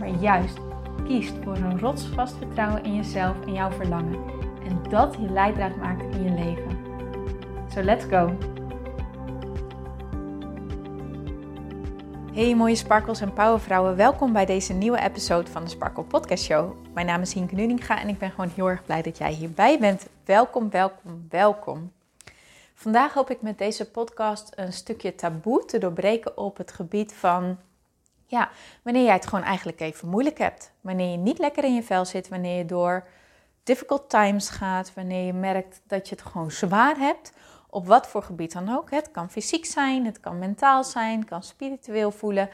maar juist kiest voor een rotsvast vertrouwen in jezelf en jouw verlangen. En dat je leidraad maakt in je leven. So let's go! Hey mooie sparkles en powervrouwen, welkom bij deze nieuwe episode van de Sparkle Podcast Show. Mijn naam is Hienke Nuninga en ik ben gewoon heel erg blij dat jij hierbij bent. Welkom, welkom, welkom. Vandaag hoop ik met deze podcast een stukje taboe te doorbreken op het gebied van ja, wanneer jij het gewoon eigenlijk even moeilijk hebt. Wanneer je niet lekker in je vel zit, wanneer je door difficult times gaat, wanneer je merkt dat je het gewoon zwaar hebt, op wat voor gebied dan ook. Het kan fysiek zijn, het kan mentaal zijn, het kan spiritueel voelen.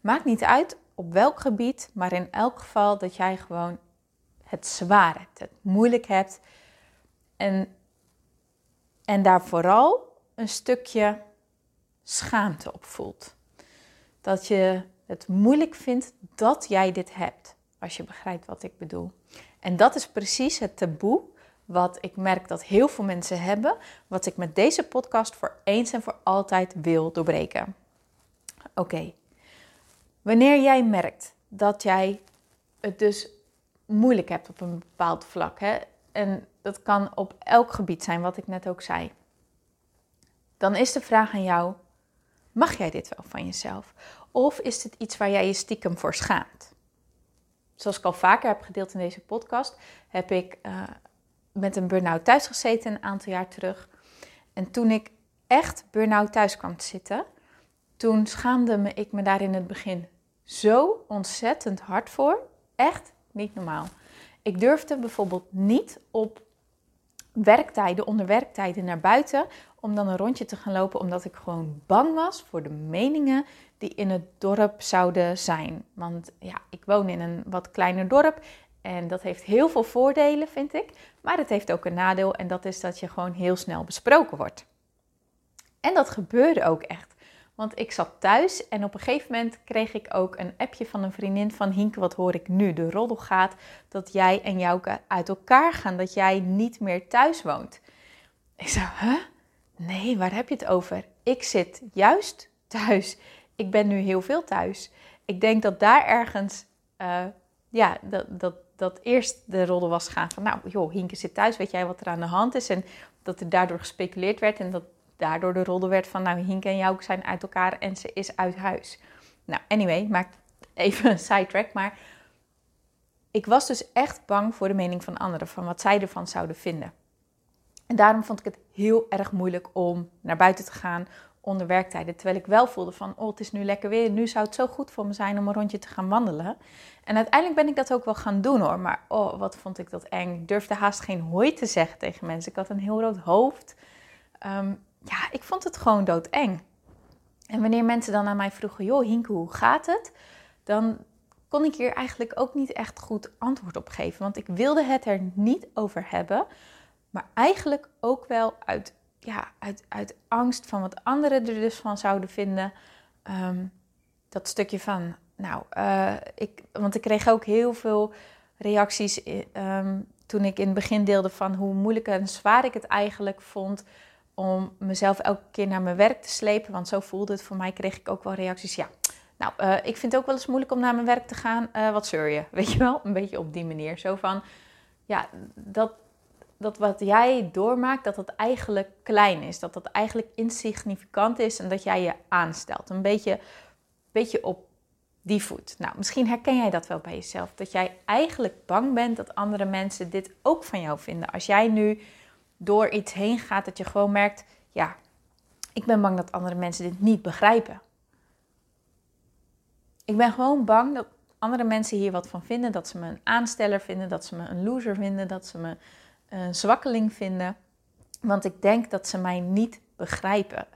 Maakt niet uit op welk gebied, maar in elk geval dat jij gewoon het zwaar hebt, het moeilijk hebt. En, en daar vooral een stukje schaamte op voelt. Dat je het moeilijk vindt dat jij dit hebt. Als je begrijpt wat ik bedoel. En dat is precies het taboe wat ik merk dat heel veel mensen hebben, wat ik met deze podcast voor eens en voor altijd wil doorbreken. Oké, wanneer jij merkt dat jij het dus moeilijk hebt op een bepaald vlak, hè, en dat kan op elk gebied zijn, wat ik net ook zei, dan is de vraag aan jou: mag jij dit wel van jezelf? Of is het iets waar jij je stiekem voor schaamt? Zoals ik al vaker heb gedeeld in deze podcast, heb ik uh, met een burn-out thuis gezeten een aantal jaar terug. En toen ik echt burn-out thuis kwam te zitten, toen schaamde me ik me daar in het begin zo ontzettend hard voor. Echt niet normaal. Ik durfde bijvoorbeeld niet op werktijden, onder werktijden naar buiten, om dan een rondje te gaan lopen, omdat ik gewoon bang was voor de meningen die in het dorp zouden zijn. Want ja, ik woon in een wat kleiner dorp en dat heeft heel veel voordelen, vind ik. Maar het heeft ook een nadeel en dat is dat je gewoon heel snel besproken wordt. En dat gebeurde ook echt. Want ik zat thuis en op een gegeven moment kreeg ik ook een appje van een vriendin van Hinke, wat hoor ik nu? De roddel gaat dat jij en Jouke uit elkaar gaan, dat jij niet meer thuis woont. Ik zei, huh? Nee, waar heb je het over? Ik zit juist thuis. Ik ben nu heel veel thuis. Ik denk dat daar ergens, uh, ja, dat, dat, dat eerst de roddel was gaan van, nou joh, Hinke zit thuis, weet jij wat er aan de hand is? En dat er daardoor gespeculeerd werd en dat daardoor de roddel werd van, nou Hinke en jou zijn uit elkaar en ze is uit huis. Nou, anyway, maak even een sidetrack, maar ik was dus echt bang voor de mening van anderen, van wat zij ervan zouden vinden. En daarom vond ik het heel erg moeilijk om naar buiten te gaan onder werktijden. Terwijl ik wel voelde van, oh het is nu lekker weer. Nu zou het zo goed voor me zijn om een rondje te gaan wandelen. En uiteindelijk ben ik dat ook wel gaan doen hoor. Maar oh, wat vond ik dat eng. Ik durfde haast geen hoi te zeggen tegen mensen. Ik had een heel rood hoofd. Ehm, ja, ik vond het gewoon doodeng. En wanneer mensen dan aan mij vroegen, joh Hinke, hoe gaat het? Dan kon ik hier eigenlijk ook niet echt goed antwoord op geven. Want ik wilde het er niet over hebben. Maar eigenlijk ook wel uit, ja, uit, uit angst van wat anderen er dus van zouden vinden. Ehm, dat stukje van, nou, uh, ik, want ik kreeg ook heel veel reacties um, toen ik in het begin deelde van hoe moeilijk en zwaar ik het eigenlijk vond om mezelf elke keer naar mijn werk te slepen. Want zo voelde het voor mij, kreeg ik ook wel reacties. Ja, nou, uh, ik vind het ook wel eens moeilijk om naar mijn werk te gaan. Uh, wat zeur je? Weet je wel? Een beetje op die manier. Zo van, ja, dat, dat wat jij doormaakt, dat dat eigenlijk klein is. Dat dat eigenlijk insignificant is en dat jij je aanstelt. Een beetje, beetje op die voet. Nou, misschien herken jij dat wel bij jezelf. Dat jij eigenlijk bang bent dat andere mensen dit ook van jou vinden. Als jij nu door iets heen gaat, dat je gewoon merkt, ja, ik ben bang dat andere mensen dit niet begrijpen. Ik ben gewoon bang dat andere mensen hier wat van vinden. Dat ze me een aansteller vinden, dat ze me een loser vinden, dat ze me een zwakkeling vinden. Want ik denk dat ze mij niet begrijpen.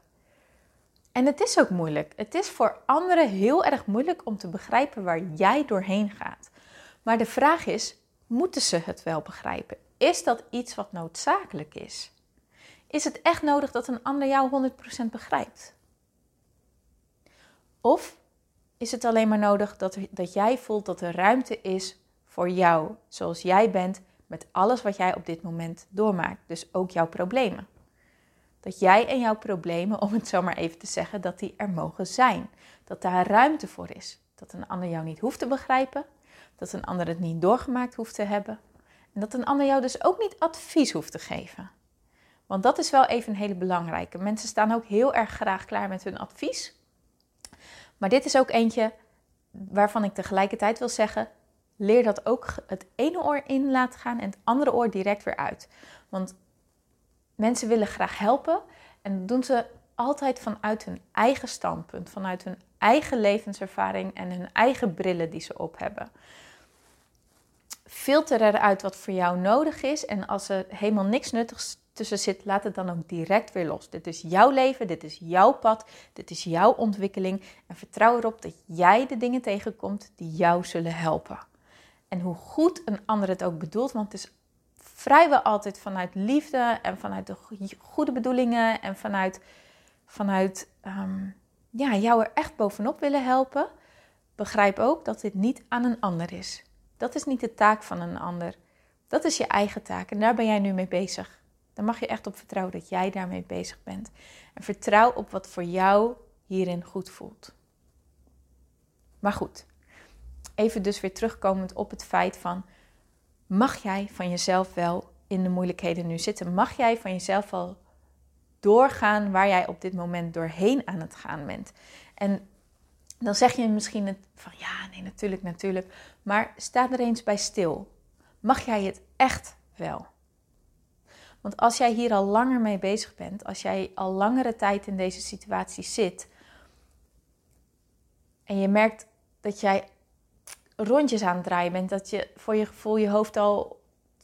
En het is ook moeilijk. Het is voor anderen heel erg moeilijk om te begrijpen waar jij doorheen gaat. Maar de vraag is: moeten ze het wel begrijpen? Is dat iets wat noodzakelijk is? Is het echt nodig dat een ander jou 100% begrijpt? Of is het alleen maar nodig dat, dat jij voelt dat er ruimte is voor jou, zoals jij bent, met alles wat jij op dit moment doormaakt. Dus ook jouw problemen. Dat jij en jouw problemen, om het zo maar even te zeggen, dat die er mogen zijn. Dat daar ruimte voor is. Dat een ander jou niet hoeft te begrijpen. Dat een ander het niet doorgemaakt hoeft te hebben. En dat een ander jou dus ook niet advies hoeft te geven. Want dat is wel even een hele belangrijke. Mensen staan ook heel erg graag klaar met hun advies. Maar dit is ook eentje waarvan ik tegelijkertijd wil zeggen: leer dat ook het ene oor in laten gaan en het andere oor direct weer uit. Want mensen willen graag helpen en dat doen ze altijd vanuit hun eigen standpunt, vanuit hun eigen levenservaring en hun eigen brillen die ze op hebben. Filter eruit wat voor jou nodig is en als er helemaal niks nuttigs tussen zit, laat het dan ook direct weer los. Dit is jouw leven, dit is jouw pad, dit is jouw ontwikkeling en vertrouw erop dat jij de dingen tegenkomt die jou zullen helpen. En hoe goed een ander het ook bedoelt, want het is vrijwel altijd vanuit liefde en vanuit de goede bedoelingen en vanuit, vanuit um, ja, jou er echt bovenop willen helpen. Begrijp ook dat dit niet aan een ander is. Dat is niet de taak van een ander. Dat is je eigen taak en daar ben jij nu mee bezig. Dan mag je echt op vertrouwen dat jij daarmee bezig bent. En vertrouw op wat voor jou hierin goed voelt. Maar goed, even dus weer terugkomend op het feit van, mag jij van jezelf wel in de moeilijkheden nu zitten? Mag jij van jezelf wel doorgaan waar jij op dit moment doorheen aan het gaan bent? En dan zeg je misschien het van ja, nee, natuurlijk, natuurlijk. Maar sta er eens bij stil. Mag jij het echt wel? Want als jij hier al langer mee bezig bent, als jij al langere tijd in deze situatie zit en je merkt dat jij rondjes aan het draaien bent, dat je voor je gevoel je hoofd al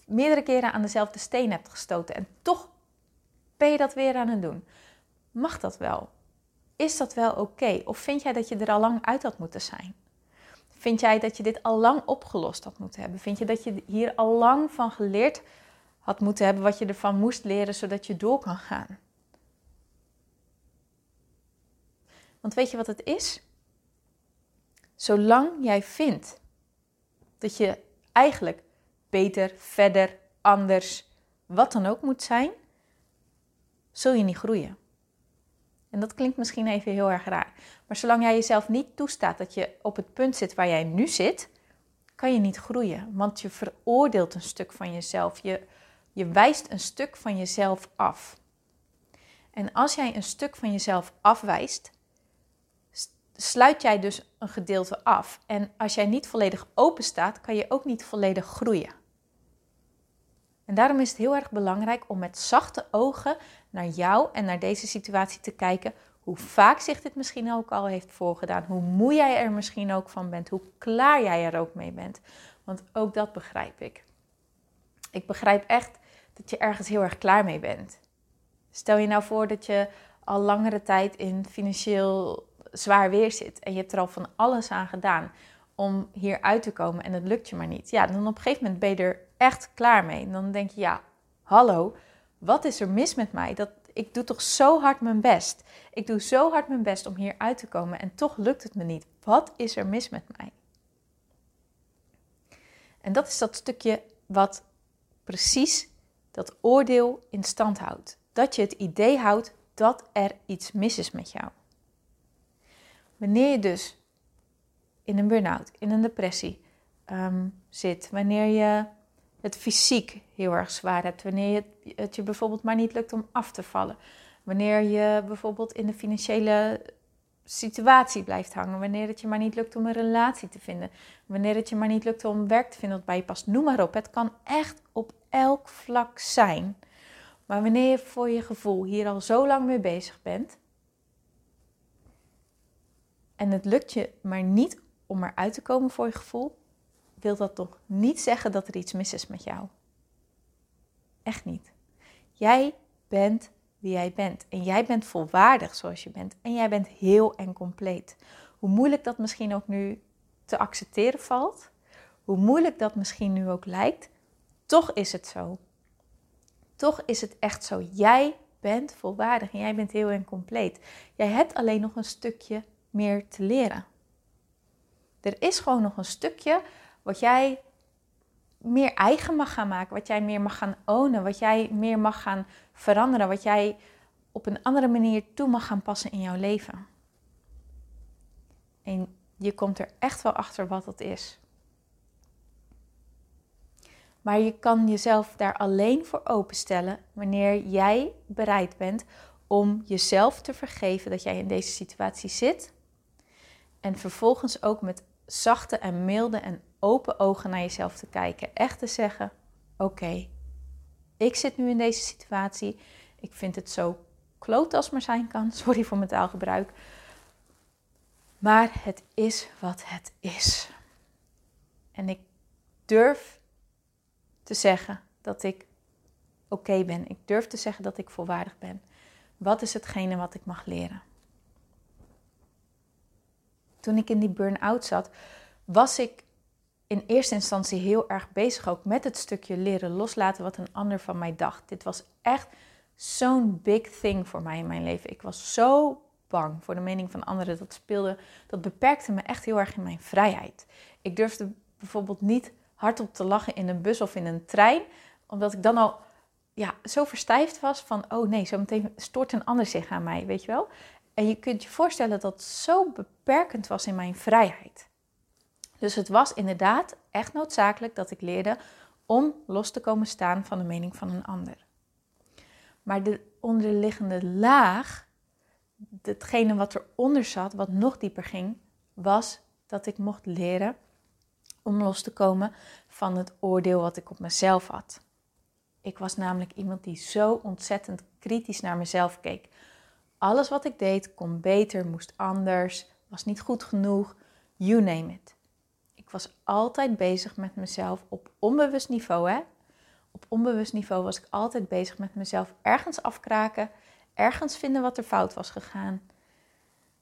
meerdere keren aan dezelfde steen hebt gestoten en toch ben je dat weer aan het doen. Mag dat wel? Is dat wel oké? Of vind jij dat je er al lang uit had moeten zijn? Vind jij dat je dit al lang opgelost had moeten hebben? Vind je dat je hier al lang van geleerd had moeten hebben, wat je ervan moest leren, zodat je door kan gaan? Want weet je wat het is? Zolang jij vindt dat je eigenlijk beter, verder, anders, wat dan ook moet zijn, zul je niet groeien. En dat klinkt misschien even heel erg raar. Maar zolang jij jezelf niet toestaat dat je op het punt zit waar jij nu zit, kan je niet groeien. Want je veroordeelt een stuk van jezelf. Je, je wijst een stuk van jezelf af. En als jij een stuk van jezelf afwijst, sluit jij dus een gedeelte af. En als jij niet volledig open staat, kan je ook niet volledig groeien. En daarom is het heel erg belangrijk om met zachte ogen naar jou en naar deze situatie te kijken. Hoe vaak zich dit misschien ook al heeft voorgedaan. Hoe moe jij er misschien ook van bent. Hoe klaar jij er ook mee bent. Want ook dat begrijp ik. Ik begrijp echt dat je ergens heel erg klaar mee bent. Stel je nou voor dat je al langere tijd in financieel zwaar weer zit. En je hebt er al van alles aan gedaan om hier uit te komen en het lukt je maar niet. Ja, dan op een gegeven moment ben je er echt klaar mee. En dan denk je, ja, hallo, wat is er mis met mij? Dat, ik doe toch zo hard mijn best. Ik doe zo hard mijn best om hier uit te komen en toch lukt het me niet. Wat is er mis met mij? En dat is dat stukje wat precies dat oordeel in stand houdt. Dat je het idee houdt dat er iets mis is met jou. Wanneer je dus in een burn-out, in een depressie ehm, zit, wanneer je het fysiek heel erg zwaar hebt, wanneer je, het je bijvoorbeeld maar niet lukt om af te vallen, wanneer je bijvoorbeeld in de financiële situatie blijft hangen, wanneer het je maar niet lukt om een relatie te vinden, wanneer het je maar niet lukt om werk te vinden dat bij je past, noem maar op. Het kan echt op elk vlak zijn. Maar wanneer je voor je gevoel hier al zo lang mee bezig bent en het lukt je maar niet om eruit te komen voor je gevoel, wil dat toch niet zeggen dat er iets mis is met jou. Echt niet. Jij bent wie jij bent. En jij bent volwaardig zoals je bent. En jij bent heel en compleet. Hoe moeilijk dat misschien ook nu te accepteren valt, hoe moeilijk dat misschien nu ook lijkt, toch is het zo. Toch is het echt zo. Jij bent volwaardig en jij bent heel en compleet. Jij hebt alleen nog een stukje meer te leren. Er is gewoon nog een stukje wat jij meer eigen mag gaan maken, wat jij meer mag gaan ownen, wat jij meer mag gaan veranderen, wat jij op een andere manier toe mag gaan passen in jouw leven. En je komt er echt wel achter wat dat is. Maar je kan jezelf daar alleen voor openstellen wanneer jij bereid bent om jezelf te vergeven dat jij in deze situatie zit. En vervolgens ook met zachte en milde en open ogen naar jezelf te kijken. Echt te zeggen: Oké, ik zit nu in deze situatie. Ik vind het zo kloot als maar zijn kan. Sorry voor mijn taalgebruik. Maar het is wat het is. En ik durf te zeggen dat ik oké ben. Ik durf te zeggen dat ik volwaardig ben. Wat is hetgene wat ik mag leren? Toen ik in die burn-out zat, was ik in eerste instantie heel erg bezig ook met het stukje leren loslaten wat een ander van mij dacht. Dit was echt zo'n big thing voor mij in mijn leven. Ik was zo bang voor de mening van anderen. Dat speelde, dat beperkte me echt heel erg in mijn vrijheid. Ik durfde bijvoorbeeld niet hardop te lachen in een bus of in een trein, omdat ik dan al ja, zo verstijfd was van, oh nee, zo meteen stoort een ander zich aan mij, weet je wel? En je kunt je voorstellen dat dat zo beperkend was in mijn vrijheid. Dus het was inderdaad echt noodzakelijk dat ik leerde om los te komen staan van de mening van een ander. Maar de onderliggende laag, hetgene wat eronder zat, wat nog dieper ging, was dat ik mocht leren om los te komen van het oordeel wat ik op mezelf had. Ik was namelijk iemand die zo ontzettend kritisch naar mezelf keek. Alles wat ik deed kon beter, moest anders, was niet goed genoeg, you name it. Ik was altijd bezig met mezelf op onbewust niveau. Hè? Op onbewust niveau was ik altijd bezig met mezelf ergens afkraken, ergens vinden wat er fout was gegaan.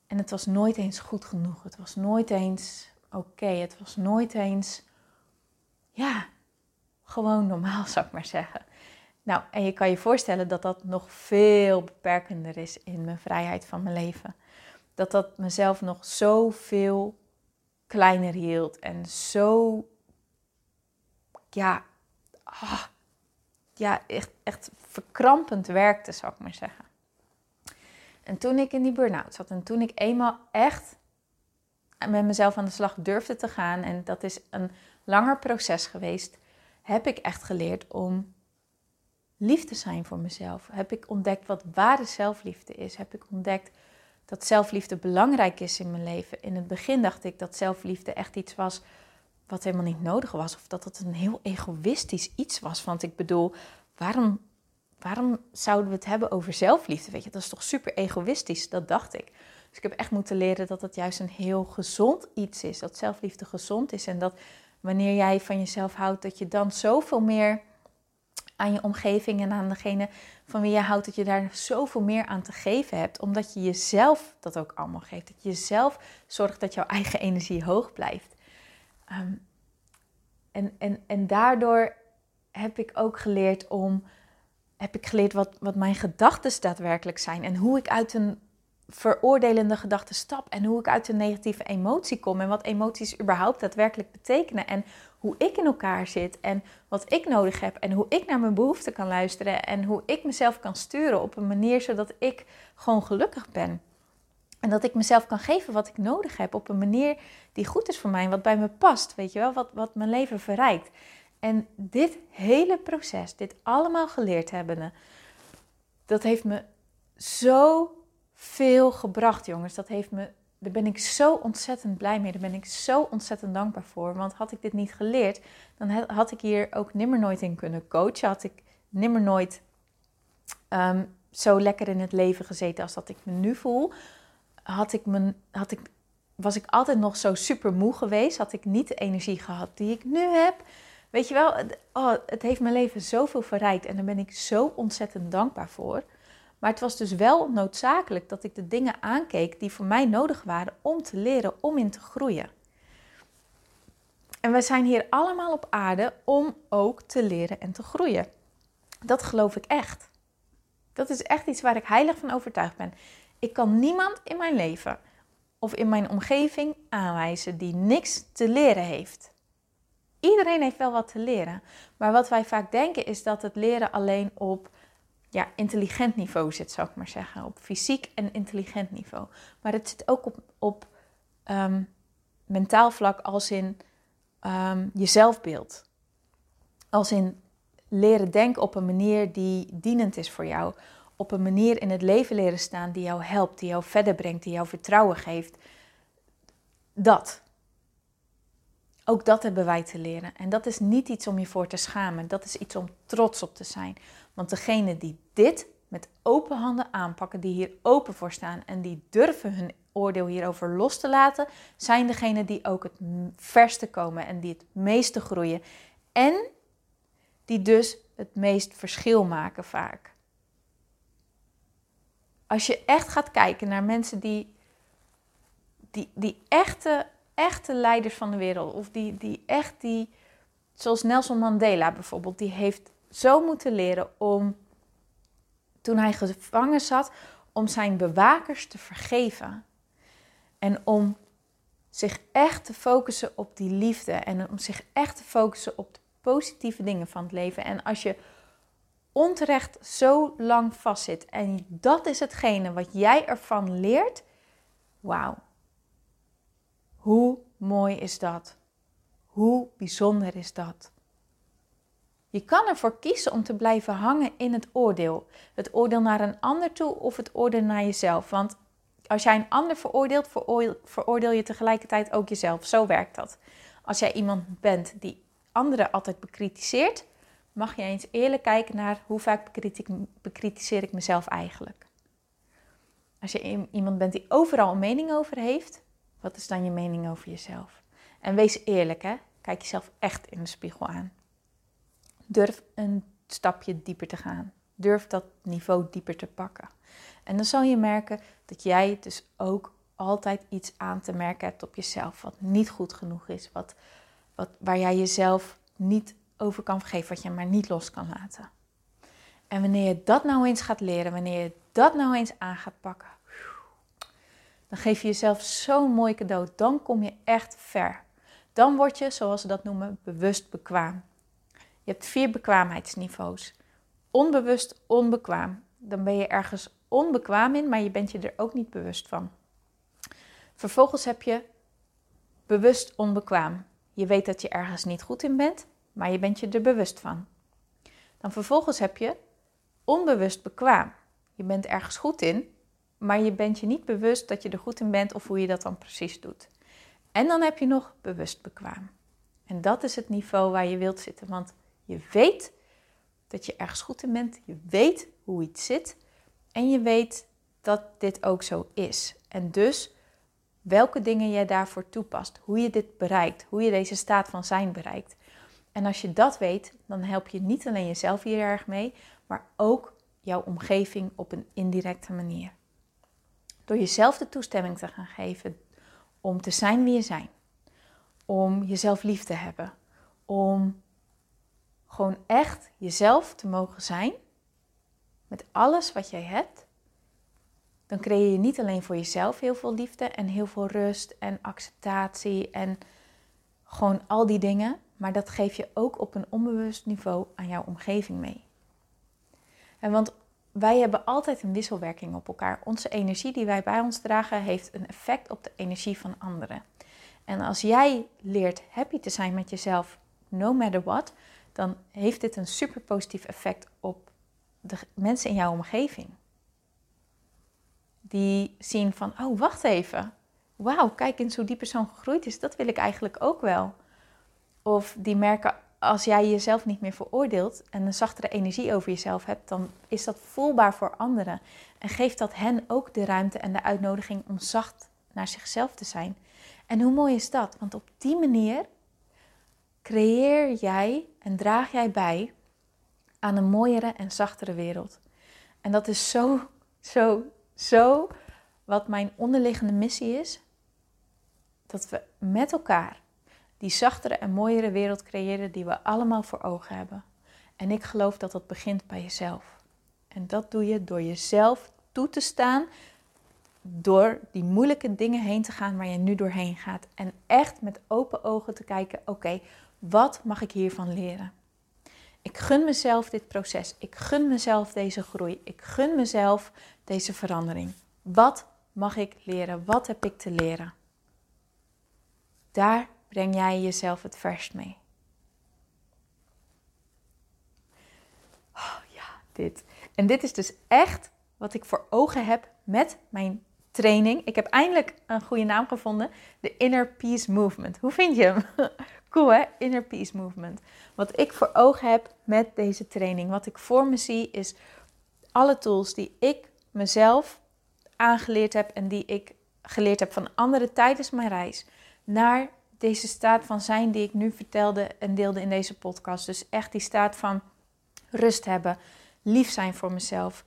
En het was nooit eens goed genoeg. Het was nooit eens oké. Het was nooit eens, ja, gewoon normaal zou ik maar zeggen. Nou, en je kan je voorstellen dat dat nog veel beperkender is in mijn vrijheid van mijn leven. Dat dat mezelf nog zoveel kleiner hield en zo, ja, ah, ja echt, echt verkrampend werkte, zou ik maar zeggen. En toen ik in die burn-out zat en toen ik eenmaal echt met mezelf aan de slag durfde te gaan, en dat is een langer proces geweest, heb ik echt geleerd om lief te zijn voor mezelf. Heb ik ontdekt wat ware zelfliefde is. Heb ik ontdekt dat zelfliefde belangrijk is in mijn leven. In het begin dacht ik dat zelfliefde echt iets was wat helemaal niet nodig was. Of dat het een heel egoïstisch iets was. Want ik bedoel, waarom, waarom zouden we het hebben over zelfliefde? Weet je, dat is toch super egoïstisch? Dat dacht ik. Dus ik heb echt moeten leren dat het juist een heel gezond iets is. Dat zelfliefde gezond is. En dat wanneer jij van jezelf houdt, dat je dan zoveel meer aan je omgeving en aan degene van wie je houdt, dat je daar zoveel meer aan te geven hebt, omdat je jezelf dat ook allemaal geeft. Dat je zelf zorgt dat jouw eigen energie hoog blijft. Ehm, en, en, en daardoor heb ik ook geleerd om, heb ik geleerd wat, wat mijn gedachten daadwerkelijk zijn en hoe ik uit een veroordelende gedachte stap en hoe ik uit een negatieve emotie kom en wat emoties überhaupt daadwerkelijk betekenen en hoe ik in elkaar zit en wat ik nodig heb en hoe ik naar mijn behoeften kan luisteren en hoe ik mezelf kan sturen op een manier zodat ik gewoon gelukkig ben. En dat ik mezelf kan geven wat ik nodig heb op een manier die goed is voor mij, wat bij me past, weet je wel, wat, wat mijn leven verrijkt. En dit hele proces, dit allemaal geleerd hebbende, dat heeft me zo veel gebracht, jongens. Dat heeft me, daar ben ik zo ontzettend blij mee. Daar ben ik zo ontzettend dankbaar voor. Want had ik dit niet geleerd, dan had ik hier ook nimmer nooit in kunnen coachen. Had ik nimmer nooit ehm, zo lekker in het leven gezeten als dat ik me nu voel. Had ik me, had ik, was ik altijd nog zo super moe geweest. Had ik niet de energie gehad die ik nu heb. Weet je wel, oh, het heeft mijn leven zoveel verrijkt en daar ben ik zo ontzettend dankbaar voor. Maar het was dus wel noodzakelijk dat ik de dingen aankeek die voor mij nodig waren om te leren, om in te groeien. En we zijn hier allemaal op aarde om ook te leren en te groeien. Dat geloof ik echt. Dat is echt iets waar ik heilig van overtuigd ben. Ik kan niemand in mijn leven of in mijn omgeving aanwijzen die niks te leren heeft. Iedereen heeft wel wat te leren. Maar wat wij vaak denken is dat het leren alleen op ja, intelligent niveau zit, zou ik maar zeggen. Op fysiek en intelligent niveau. Maar het zit ook op, op ehm, mentaal vlak als in um, je zelfbeeld. Als in leren denken op een manier die dienend is voor jou. Op een manier in het leven leren staan die jou helpt, die jou verder brengt, die jou vertrouwen geeft. Dat. Ook dat hebben wij te leren. En dat is niet iets om je voor te schamen. Dat is iets om trots op te zijn. Want degene die dit met open handen aanpakken, die hier open voor staan en die durven hun oordeel hierover los te laten, zijn degenen die ook het verste komen en die het meeste groeien. En die dus het meest verschil maken vaak. Als je echt gaat kijken naar mensen die, die, die echte, echte leiders van de wereld, of die, die echt die, zoals Nelson Mandela bijvoorbeeld, die heeft zo moeten leren om, toen hij gevangen zat, om zijn bewakers te vergeven. En om zich echt te focussen op die liefde en om zich echt te focussen op de positieve dingen van het leven. En als je onterecht zo lang vastzit en dat is hetgene wat jij ervan leert, wauw. Hoe mooi is dat? Hoe bijzonder is dat? Je kan ervoor kiezen om te blijven hangen in het oordeel. Het oordeel naar een ander toe of het oordeel naar jezelf. Want als jij een ander veroordeelt, veroordeel je tegelijkertijd ook jezelf. Zo werkt dat. Als jij iemand bent die anderen altijd bekritiseert, mag je eens eerlijk kijken naar hoe vaak bekritiseer ik mezelf eigenlijk. Als je iemand bent die overal een mening over heeft, wat is dan je mening over jezelf? En wees eerlijk, hè? kijk jezelf echt in de spiegel aan. Durf een stapje dieper te gaan. Durf dat niveau dieper te pakken. En dan zal je merken dat jij dus ook altijd iets aan te merken hebt op jezelf wat niet goed genoeg is, wat, wat, waar jij jezelf niet over kan vergeven, wat je maar niet los kan laten. En wanneer je dat nou eens gaat leren, wanneer je dat nou eens aan gaat pakken, dan geef je jezelf zo'n mooi cadeau. Dan kom je echt ver. Dan word je, zoals ze dat noemen, bewust bekwaam. Je hebt vier bekwaamheidsniveaus. Onbewust onbekwaam. Dan ben je ergens onbekwaam in, maar je bent je er ook niet bewust van. Vervolgens heb je bewust onbekwaam. Je weet dat je ergens niet goed in bent, maar je bent je er bewust van. Dan vervolgens heb je onbewust bekwaam. Je bent ergens goed in, maar je bent je niet bewust dat je er goed in bent of hoe je dat dan precies doet. En dan heb je nog bewust bekwaam. En dat is het niveau waar je wilt zitten, want je weet dat je ergens goed in bent, je weet hoe iets zit en je weet dat dit ook zo is. En dus welke dingen je daarvoor toepast, hoe je dit bereikt, hoe je deze staat van zijn bereikt. En als je dat weet, dan help je niet alleen jezelf hier erg mee, maar ook jouw omgeving op een indirecte manier. Door jezelf de toestemming te gaan geven om te zijn wie je zijn, om jezelf lief te hebben, om gewoon echt jezelf te mogen zijn met alles wat jij hebt, dan creëer je niet alleen voor jezelf heel veel liefde en heel veel rust en acceptatie en gewoon al die dingen, maar dat geef je ook op een onbewust niveau aan jouw omgeving mee. En want wij hebben altijd een wisselwerking op elkaar. Onze energie die wij bij ons dragen heeft een effect op de energie van anderen. En als jij leert happy te zijn met jezelf, no matter what, dan heeft dit een super positief effect op de mensen in jouw omgeving. Die zien van, oh wacht even, wauw, kijk eens hoe die persoon gegroeid is, dat wil ik eigenlijk ook wel. Of die merken, als jij jezelf niet meer veroordeelt en een zachtere energie over jezelf hebt, dan is dat voelbaar voor anderen. En geeft dat hen ook de ruimte en de uitnodiging om zacht naar zichzelf te zijn. En hoe mooi is dat? Want op die manier creëer jij en draag jij bij aan een mooiere en zachtere wereld. En dat is zo zo, zo wat mijn onderliggende missie is. Dat we met elkaar die zachtere en mooiere wereld creëren die we allemaal voor ogen hebben. En ik geloof dat dat begint bij jezelf. En dat doe je door jezelf toe te staan, door die moeilijke dingen heen te gaan waar je nu doorheen gaat. En echt met open ogen te kijken: oké, wat mag ik hiervan leren? Ik gun mezelf dit proces. Ik gun mezelf deze groei. Ik gun mezelf deze verandering. Wat mag ik leren? Wat heb ik te leren? Daar breng jij jezelf het verst mee. Oh ja, dit. En dit is dus echt wat ik voor ogen heb met mijn training. Ik heb eindelijk een goede naam gevonden: de Inner Peace Movement. Hoe vind je hem? Cool hè? Inner Peace Movement. Wat ik voor ogen heb met deze training, wat ik voor me zie, is alle tools die ik mezelf aangeleerd heb en die ik geleerd heb van anderen tijdens mijn reis naar deze staat van zijn die ik nu vertelde en deelde in deze podcast. Dus echt die staat van rust hebben, lief zijn voor mezelf,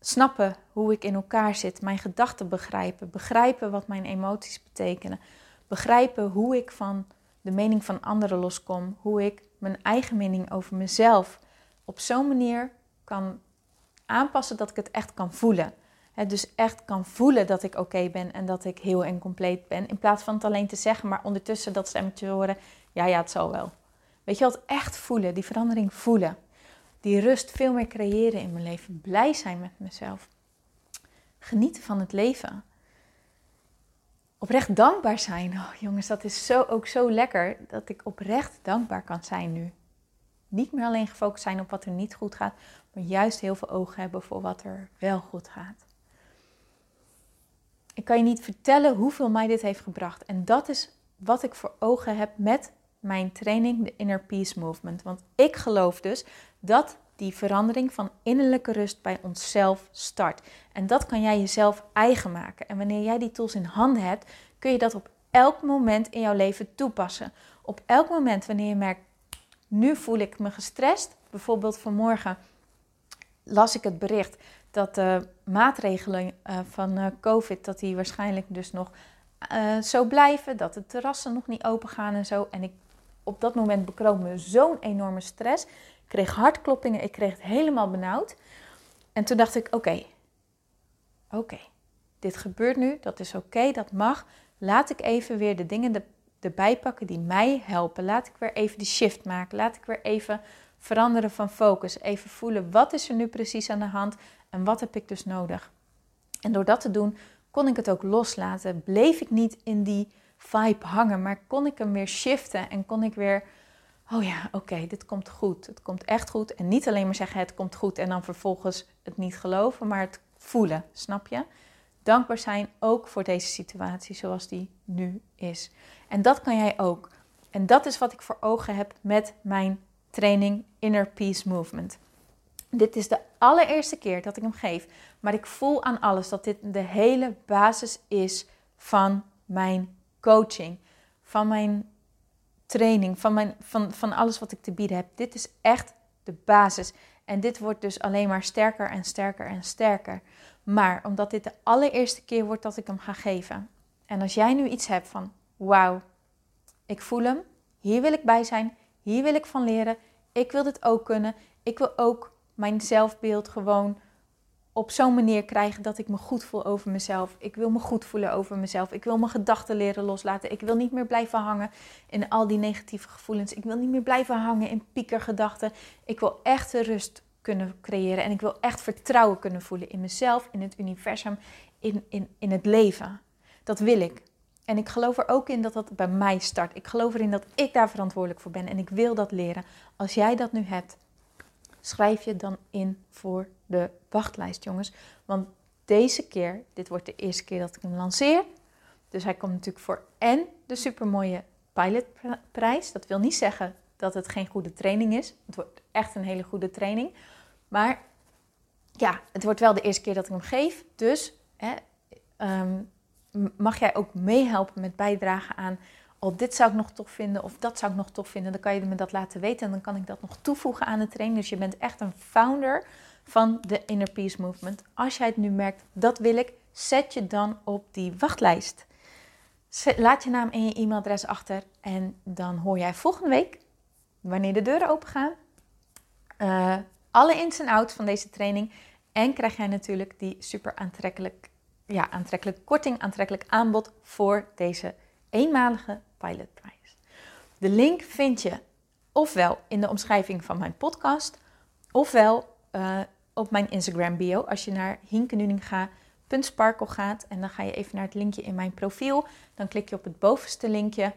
snappen hoe ik in elkaar zit, mijn gedachten begrijpen, begrijpen wat mijn emoties betekenen, begrijpen hoe ik van de mening van anderen loskom, hoe ik mijn eigen mening over mezelf op zo'n manier kan aanpassen dat ik het echt kan voelen. dus echt kan voelen dat ik oké ben en dat ik heel en compleet ben. In plaats van het alleen te zeggen, maar ondertussen dat stemmetje horen. Ja, ja, het zal wel. Weet je wat? Echt voelen, die verandering voelen. Die rust veel meer creëren in mijn leven. Blij zijn met mezelf. Genieten van het leven oprecht dankbaar zijn. Oh, jongens, dat is zo, ook zo lekker dat ik oprecht dankbaar kan zijn nu. Niet meer alleen gefocust zijn op wat er niet goed gaat, maar juist heel veel ogen hebben voor wat er wel goed gaat. Ik kan je niet vertellen hoeveel mij dit heeft gebracht. En dat is wat ik voor ogen heb met mijn training, de Inner Peace Movement. Want ik geloof dus dat die verandering van innerlijke rust bij onszelf start. En dat kan jij jezelf eigen maken. En wanneer jij die tools in handen hebt, kun je dat op elk moment in jouw leven toepassen. Op elk moment wanneer je merkt, nu voel ik me gestrest. Bijvoorbeeld vanmorgen las ik het bericht dat de maatregelen eh, van eh, COVID, dat die waarschijnlijk dus nog uh, zo blijven. Dat de terrassen nog niet open gaan en zo. En ik, op dat moment bekroop me zo'n enorme stress kreeg hartkloppingen, ik kreeg het helemaal benauwd. En toen dacht ik: oké, oké, dit gebeurt nu, dat is oké, dat mag. Laat ik even weer de dingen erbij pakken die mij helpen. Laat ik weer even die shift maken. Laat ik weer even veranderen van focus. Even voelen wat is er nu precies aan de hand en wat heb ik dus nodig. En door dat te doen kon ik het ook loslaten. Bleef ik niet in die vibe hangen, maar kon ik hem weer shiften en kon ik weer oh ja, oké, dit komt goed. Het komt echt goed. En niet alleen maar zeggen het komt goed en dan vervolgens het niet geloven, maar het voelen, snap je? Dankbaar zijn ook voor deze situatie zoals die nu is. En dat kan jij ook. En dat is wat ik voor ogen heb met mijn training Inner Peace Movement. Dit is de allereerste keer dat ik hem geef, maar ik voel aan alles dat dit de hele basis is van mijn coaching, van mijn training, van, mijn, van, van alles wat ik te bieden heb. Dit is echt de basis. En dit wordt dus alleen maar sterker en sterker en sterker. Maar omdat dit de allereerste keer wordt dat ik hem ga geven. En als jij nu iets hebt van, wauw, ik voel hem, hier wil ik bij zijn, hier wil ik van leren, ik wil dit ook kunnen, ik wil ook mijn zelfbeeld gewoon op zo'n manier krijgen dat ik me goed voel over mezelf. Ik wil me goed voelen over mezelf. Ik wil mijn gedachten leren loslaten. Ik wil niet meer blijven hangen in al die negatieve gevoelens. Ik wil niet meer blijven hangen in piekergedachten. Ik wil echt rust kunnen creëren. En ik wil echt vertrouwen kunnen voelen in mezelf, in het universum, in, in, in het leven. Dat wil ik. En ik geloof er ook in dat dat bij mij start. Ik geloof erin dat ik daar verantwoordelijk voor ben. En ik wil dat leren. Als jij dat nu hebt, schrijf je dan in voor de wachtlijst, jongens. Want deze keer, dit wordt de eerste keer dat ik hem lanceer. Dus hij komt natuurlijk voor en de supermooie pilotprijs. Dat wil niet zeggen dat het geen goede training is. Het wordt echt een hele goede training. Maar ja, het wordt wel de eerste keer dat ik hem geef. Dus hè, ehm, mag jij ook meehelpen met bijdragen aan oh dit zou ik nog tof vinden of dat zou ik nog tof vinden, dan kan je me dat laten weten en dan kan ik dat nog toevoegen aan de training. Dus je bent echt een founder van de Inner Peace Movement. Als jij het nu merkt, dat wil ik, zet je dan op die wachtlijst. Laat je naam en je e-mailadres achter en dan hoor jij volgende week, wanneer de deuren open gaan, uh, alle ins en outs van deze training. En krijg jij natuurlijk die super aantrekkelijk, ja, aantrekkelijk korting, aantrekkelijk aanbod voor deze eenmalige pilotprijs. De link vind je ofwel in de omschrijving van mijn podcast, ofwel uh, op mijn Instagram bio. Als je naar hinkenuninga.sparkle gaat en dan ga je even naar het linkje in mijn profiel, dan klik je op het bovenste linkje,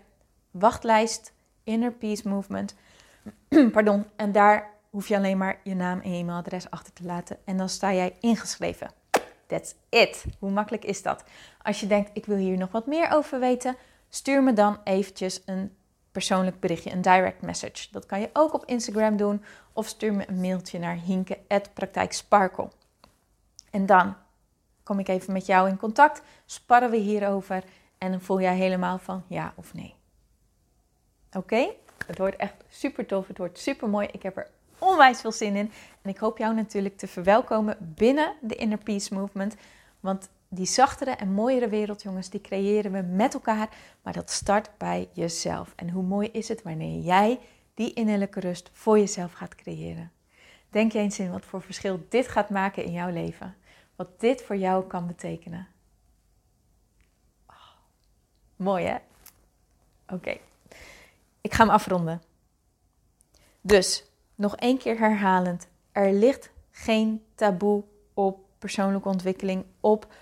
wachtlijst Inner Peace Movement. Pardon, en daar hoef je alleen maar je naam en e-mailadres achter te laten en dan sta jij ingeschreven. That's it. Hoe makkelijk is dat? Als je denkt, ik wil hier nog wat meer over weten, stuur me dan eventjes een persoonlijk berichtje, een direct message. Dat kan je ook op Instagram doen of stuur me een mailtje naar hinke@praktijksparkle. En dan kom ik even met jou in contact, sparren we hierover en dan voel jij helemaal van ja of nee. Oké? Het wordt echt super tof, het wordt super mooi. Ik heb er onwijs veel zin in. En ik hoop jou natuurlijk te verwelkomen binnen de Inner Peace Movement. Want die zachtere en mooiere wereld, jongens, die creëren we met elkaar. Maar dat start bij jezelf. En hoe mooi is het wanneer jij die innerlijke rust voor jezelf gaat creëren? Denk je eens in wat voor verschil dit gaat maken in jouw leven. Wat dit voor jou kan betekenen. Oh, mooi hè? Oké, ik ga hem afronden. Dus nog één keer herhalend. Er ligt geen taboe op persoonlijke ontwikkeling, op,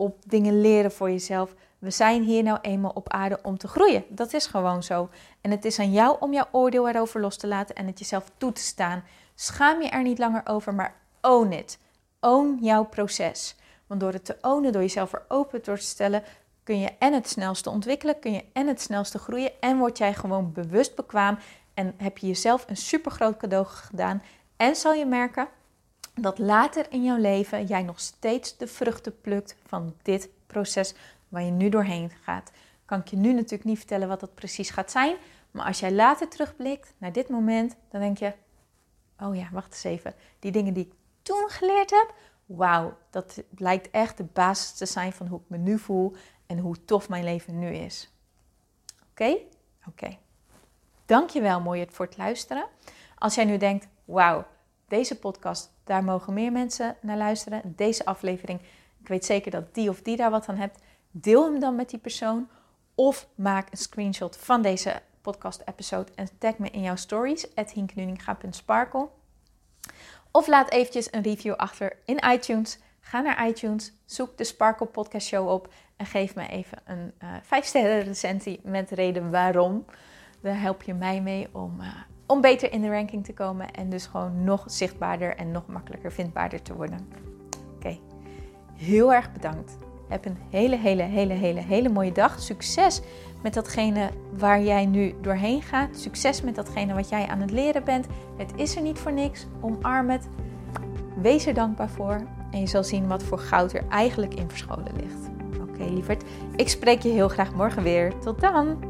op, dingen leren voor jezelf. We zijn hier nou eenmaal op aarde om te groeien. Dat is gewoon zo. En het is aan jou om jouw oordeel erover los te laten en het jezelf toe te staan. Schaam je er niet langer over, maar own it. Own jouw proces. Want door het te ownen, door jezelf er open door te stellen, kun je en het snelste ontwikkelen, kun je en het snelste groeien en word jij gewoon bewust bekwaam en heb je jezelf een super groot cadeau gedaan. En zal je merken dat later in jouw leven jij nog steeds de vruchten plukt van dit proces waar je nu doorheen gaat. Kan ik je nu natuurlijk niet vertellen wat dat precies gaat zijn. Maar als jij later terugblikt naar dit moment, dan denk je: Oh ja, wacht eens even. Die dingen die ik toen geleerd heb, wauw, dat lijkt echt de basis te zijn van hoe ik me nu voel en hoe tof mijn leven nu is. Oké? Oké. Dankjewel, mooi voor het luisteren. Als jij nu denkt, wauw, deze podcast, daar mogen meer mensen naar luisteren. Deze aflevering, ik weet zeker dat die of die daar wat aan hebt. Deel hem dan met die persoon. Of maak een screenshot van deze podcast-episode en tag me in jouw stories, hinknuninga.sparkle. Of laat eventjes een review achter in iTunes. Ga naar iTunes, zoek de Sparkle Podcast Show op en geef me even een uh, eh, 5 sterren recensie met reden waarom. Daar help je mij mee om, uh, om beter in de ranking te komen en dus gewoon nog zichtbaarder en nog makkelijker vindbaarder te worden. Oké, heel erg bedankt. Heb een hele, hele, hele, hele, hele mooie dag. Succes met datgene waar jij nu doorheen gaat. Succes met datgene wat jij aan het leren bent. Het is er niet voor niks. Omarm het. Wees er dankbaar voor. En je zal zien wat voor goud er eigenlijk in verscholen ligt. Oké, lieverd. Ik spreek je heel graag morgen weer. Tot dan.